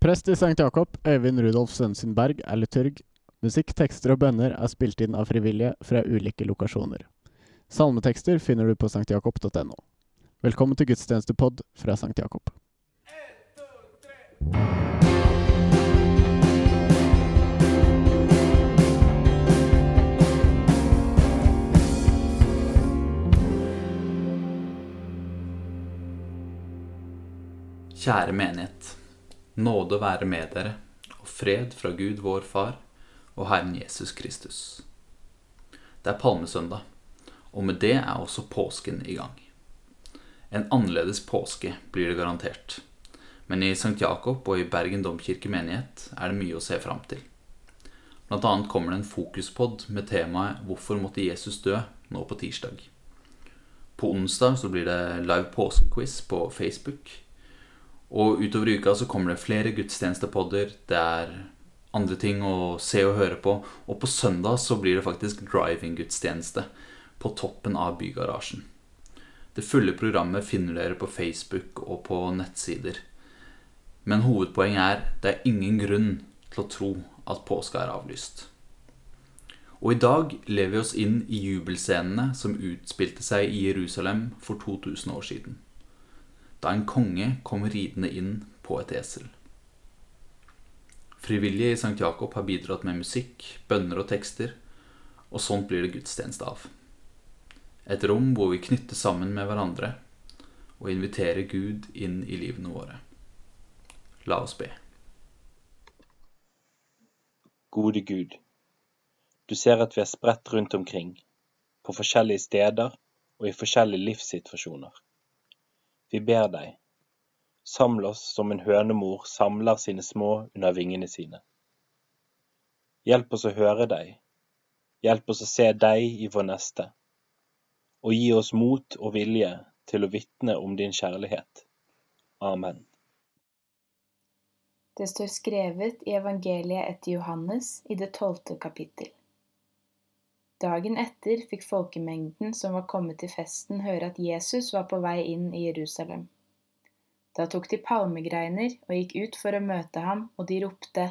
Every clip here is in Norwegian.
Prest i St. Jakob, Øyvind Rudolf Sønsen Berg, er liturg. Musikk, tekster og bønner er spilt inn av frivillige fra ulike lokasjoner. Salmetekster finner du på sanktjakob.no. Velkommen til gudstjenestepod fra St. Jakob. Kjære menighet. Nåde være med dere, og fred fra Gud vår Far og Herren Jesus Kristus. Det er palmesøndag, og med det er også påsken i gang. En annerledes påske blir det garantert. Men i St. Jakob og i Bergen domkirke menighet er det mye å se fram til. Blant annet kommer det en fokuspod med temaet 'Hvorfor måtte Jesus dø?' nå på tirsdag. På onsdag så blir det live påskequiz på Facebook. Og utover i uka så kommer det flere gudstjenestepodder. Det er andre ting å se og høre på. Og på søndag så blir det faktisk driving-gudstjeneste på toppen av bygarasjen. Det fulle programmet finner dere på Facebook og på nettsider. Men hovedpoenget er det er ingen grunn til å tro at påska er avlyst. Og i dag lever vi oss inn i jubelscenene som utspilte seg i Jerusalem for 2000 år siden. Da en konge kom ridende inn på et esel. Frivillige i St. Jakob har bidratt med musikk, bønner og tekster, og sånt blir det gudstjeneste av. Et rom hvor vi knytter sammen med hverandre og inviterer Gud inn i livene våre. La oss be. Gode Gud, du ser at vi er spredt rundt omkring, på forskjellige steder og i forskjellige livssituasjoner. Vi ber deg, samle oss som en hønemor samler sine små under vingene sine. Hjelp oss å høre deg, hjelp oss å se deg i vår neste, og gi oss mot og vilje til å vitne om din kjærlighet. Amen. Det står skrevet i evangeliet etter Johannes i det tolvte kapittel. Dagen etter fikk folkemengden som var kommet til festen, høre at Jesus var på vei inn i Jerusalem. Da tok de palmegreiner og gikk ut for å møte ham, og de ropte,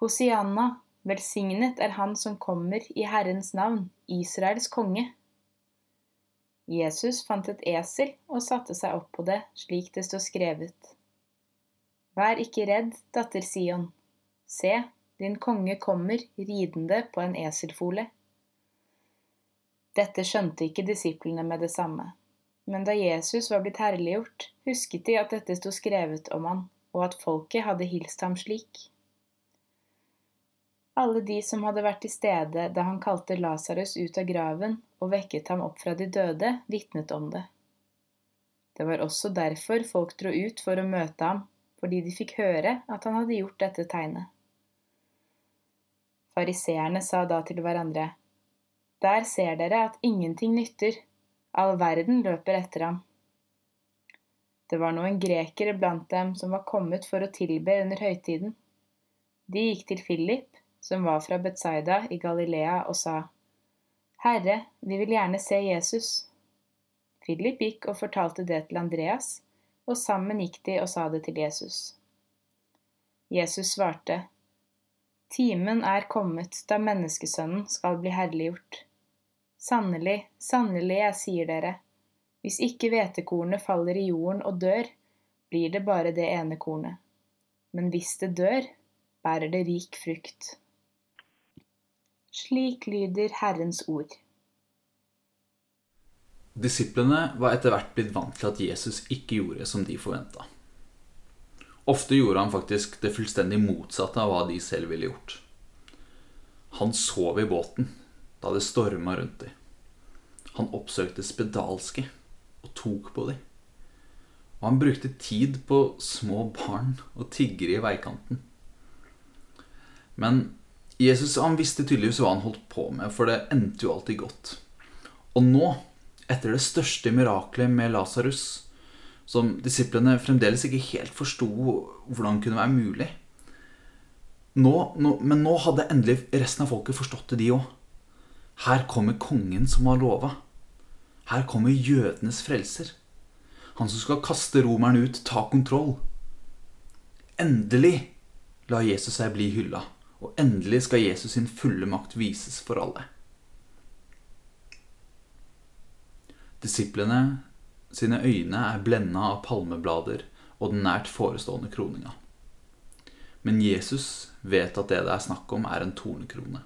Hosianna, velsignet er han som kommer i Herrens navn, Israels konge. Jesus fant et esel og satte seg opp på det, slik det står skrevet. Vær ikke redd, datter Sion. Se, din konge kommer ridende på en eselfole. Dette skjønte ikke disiplene med det samme. Men da Jesus var blitt herliggjort, husket de at dette sto skrevet om han, og at folket hadde hilst ham slik. Alle de som hadde vært til stede da han kalte Lasarus ut av graven og vekket ham opp fra de døde, vitnet om det. Det var også derfor folk dro ut for å møte ham, fordi de fikk høre at han hadde gjort dette tegnet. Fariseerne sa da til hverandre, Der ser dere at ingenting nytter, all verden løper etter ham. Det var noen grekere blant dem som var kommet for å tilbe under høytiden. De gikk til Philip, som var fra Betzaida i Galilea, og sa, Herre, vi vil gjerne se Jesus. Philip gikk og fortalte det til Andreas, og sammen gikk de og sa det til Jesus. Jesus svarte, Timen er kommet da menneskesønnen skal bli herliggjort. Sannelig, sannelig, jeg sier dere, hvis ikke hvetekornet faller i jorden og dør, blir det bare det ene kornet. Men hvis det dør, bærer det rik frukt. Slik lyder Herrens ord. Disiplene var etter hvert blitt vant til at Jesus ikke gjorde som de forventa. Ofte gjorde han faktisk det fullstendig motsatte av hva de selv ville gjort. Han sov i båten da det storma rundt dem. Han oppsøkte spedalske og tok på dem. Og han brukte tid på små barn og tiggere i veikanten. Men Jesus han visste tydeligvis hva han holdt på med, for det endte jo alltid godt. Og nå, etter det største miraklet med Lasarus, som disiplene fremdeles ikke helt forsto hvordan kunne være mulig nå, nå, Men nå hadde endelig resten av folket forstått det, de òg. Her kommer kongen som var lova. Her kommer jødenes frelser. Han som skal kaste romerne ut, ta kontroll. endelig lar Jesus seg bli hylla, og endelig skal Jesus sin fulle makt vises for alle. Disiplene sine øyne er blenda av palmeblader og den nært forestående kroninga. Men Jesus vet at det det er snakk om, er en tornekrone.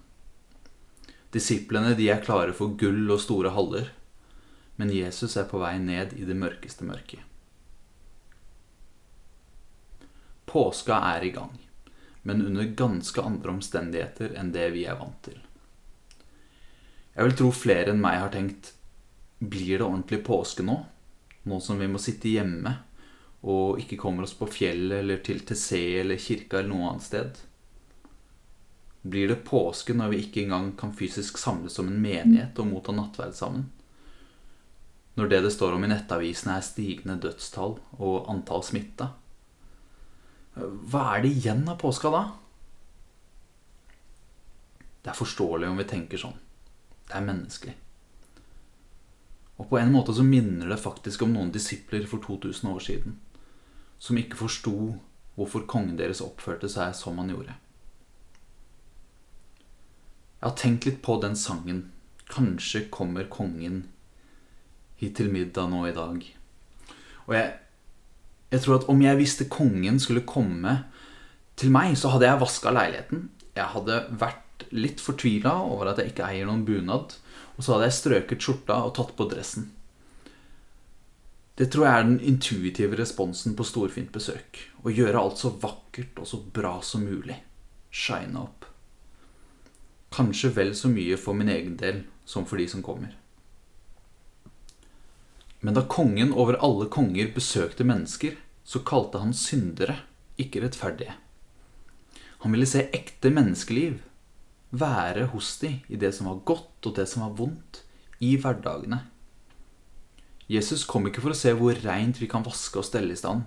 Disiplene de er klare for gull og store haller, men Jesus er på vei ned i det mørkeste mørket. Påska er i gang, men under ganske andre omstendigheter enn det vi er vant til. Jeg vil tro flere enn meg har tenkt blir det ordentlig påske nå? Nå som vi må sitte hjemme og ikke kommer oss på fjellet eller til TC eller kirka eller noe annet sted? Blir det påske når vi ikke engang kan fysisk samles som en menighet og motta nattverd sammen? Når det det står om i nettavisene er stigende dødstall og antall smitta? Hva er det igjen av påska da? Det er forståelig om vi tenker sånn. Det er menneskelig. Og på en måte så minner det faktisk om noen disipler for 2000 år siden som ikke forsto hvorfor kongen deres oppførte seg som han gjorde. Jeg har tenkt litt på den sangen 'Kanskje kommer kongen hit til middag nå i dag'. Og jeg, jeg tror at om jeg visste kongen skulle komme til meg, så hadde jeg vaska leiligheten. Jeg hadde vært litt fortvila over at jeg ikke eier noen bunad. Og så hadde jeg strøket skjorta og tatt på dressen. Det tror jeg er den intuitive responsen på storfint besøk. Å gjøre alt så vakkert og så bra som mulig. Shine opp. Kanskje vel så mye for min egen del som for de som kommer. Men da kongen over alle konger besøkte mennesker, så kalte han syndere, ikke rettferdige. Han ville se ekte menneskeliv være hos de i det som var godt og det som var vondt, i hverdagene. Jesus kom ikke for å se hvor reint vi kan vaske og stelle i stand,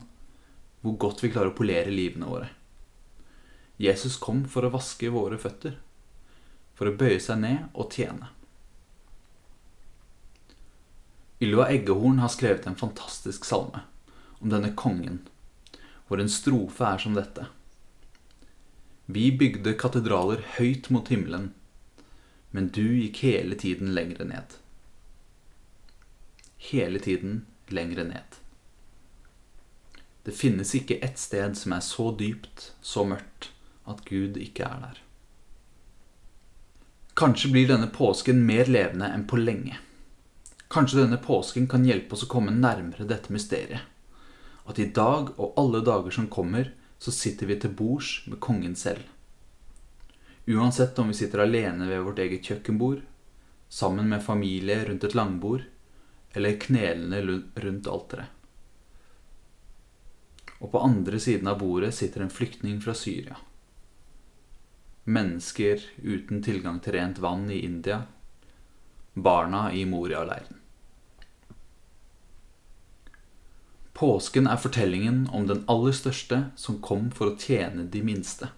hvor godt vi klarer å polere livene våre. Jesus kom for å vaske våre føtter, for å bøye seg ned og tjene. Ylva Eggehorn har skrevet en fantastisk salme om denne kongen, hvor en strofe er som dette. Vi bygde katedraler høyt mot himmelen, men du gikk hele tiden lengre ned. Hele tiden lengre ned. Det finnes ikke ett sted som er så dypt, så mørkt, at Gud ikke er der. Kanskje blir denne påsken mer levende enn på lenge. Kanskje denne påsken kan hjelpe oss å komme nærmere dette mysteriet. At i dag og alle dager som kommer, så sitter vi til bords med kongen selv. Uansett om vi sitter alene ved vårt eget kjøkkenbord, sammen med familie rundt et langbord, eller knelende rundt alteret. Og på andre siden av bordet sitter en flyktning fra Syria. Mennesker uten tilgang til rent vann i India. Barna i Moria-leiren. Påsken er fortellingen om den aller største som kom for å tjene de minste.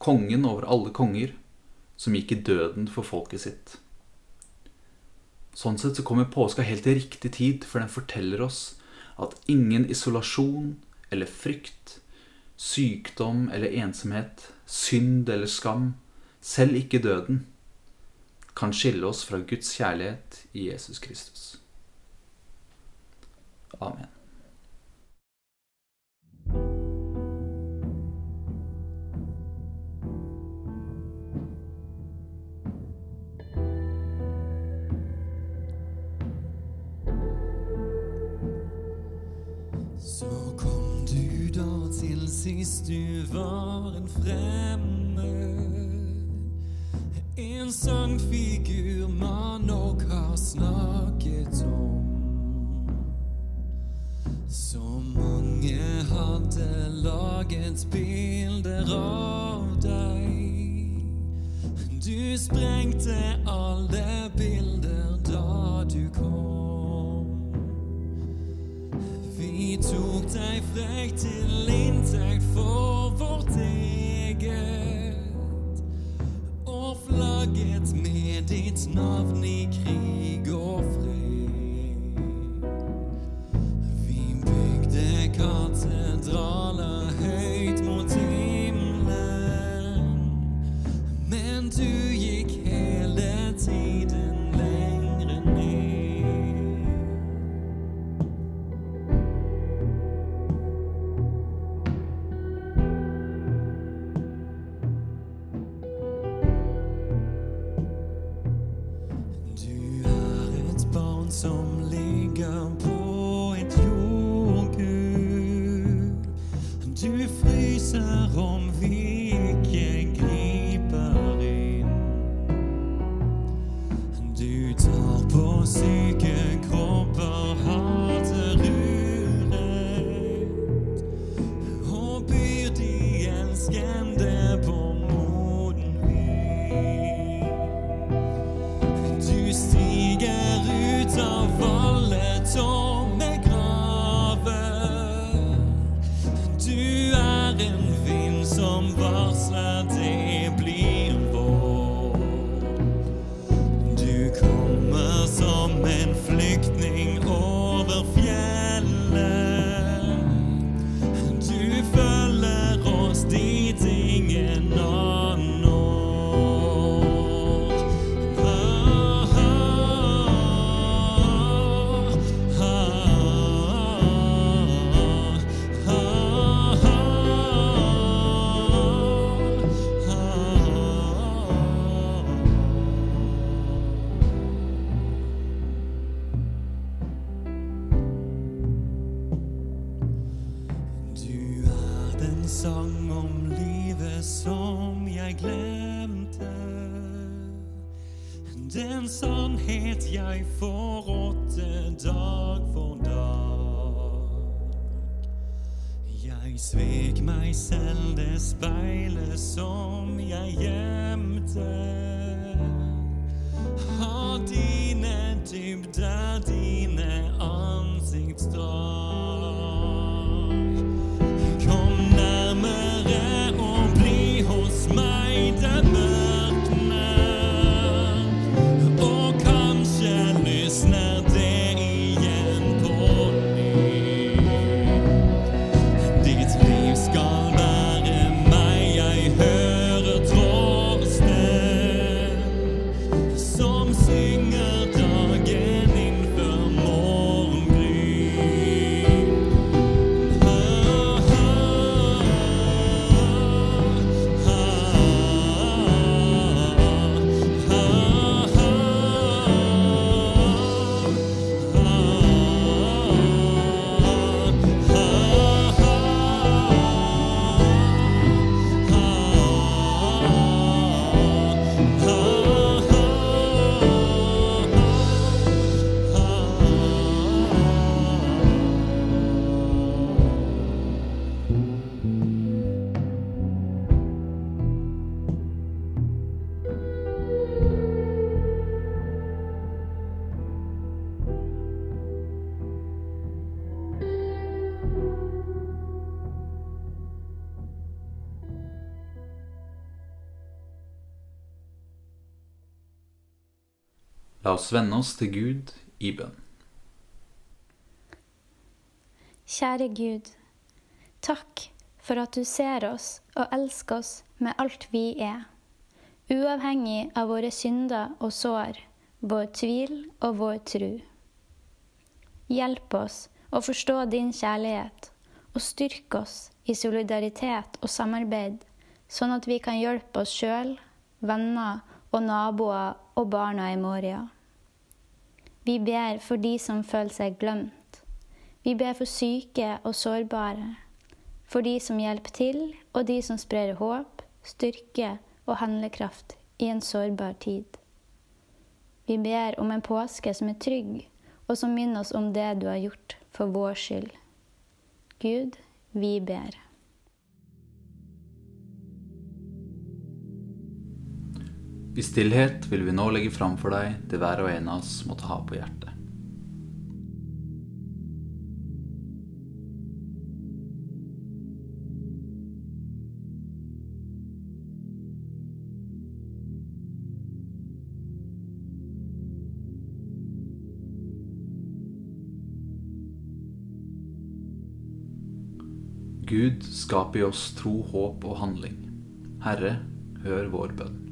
Kongen over alle konger, som gikk i døden for folket sitt. Sånn sett så kommer påska helt til riktig tid, for den forteller oss at ingen isolasjon eller frykt, sykdom eller ensomhet, synd eller skam, selv ikke døden, kan skille oss fra Guds kjærlighet i Jesus Kristus. Amen. Sist du var en fremmed. En sangfigur man nok har snakket om. Så mange hadde laget bilder av deg. Du sprengte alle bilder da du kom. Vi tok deg frekt til inntekt for vårt eget. Og flagget med ditt navn i krig jeg forrådte dag for dag. Jeg svek meg selv, det speilet som jeg gjemte. Har dine dybder, dine ansiktsdrag. La oss vende oss til Gud i bønn. Kjære Gud, takk for at du ser oss og elsker oss med alt vi er, uavhengig av våre synder og sår, vår tvil og vår tru. Hjelp oss å forstå din kjærlighet, og styrk oss i solidaritet og samarbeid, sånn at vi kan hjelpe oss sjøl, venner og naboer og barna i Moria. Vi ber for de som føler seg glemt. Vi ber for syke og sårbare, for de som hjelper til, og de som sprer håp, styrke og handlekraft i en sårbar tid. Vi ber om en påske som er trygg, og som minner oss om det du har gjort for vår skyld. Gud, vi ber. I stillhet vil vi nå legge fram for deg det hver og en av oss måtte ha på hjertet. Gud, skap i oss tro, håp og handling. Herre, hør vår bønn.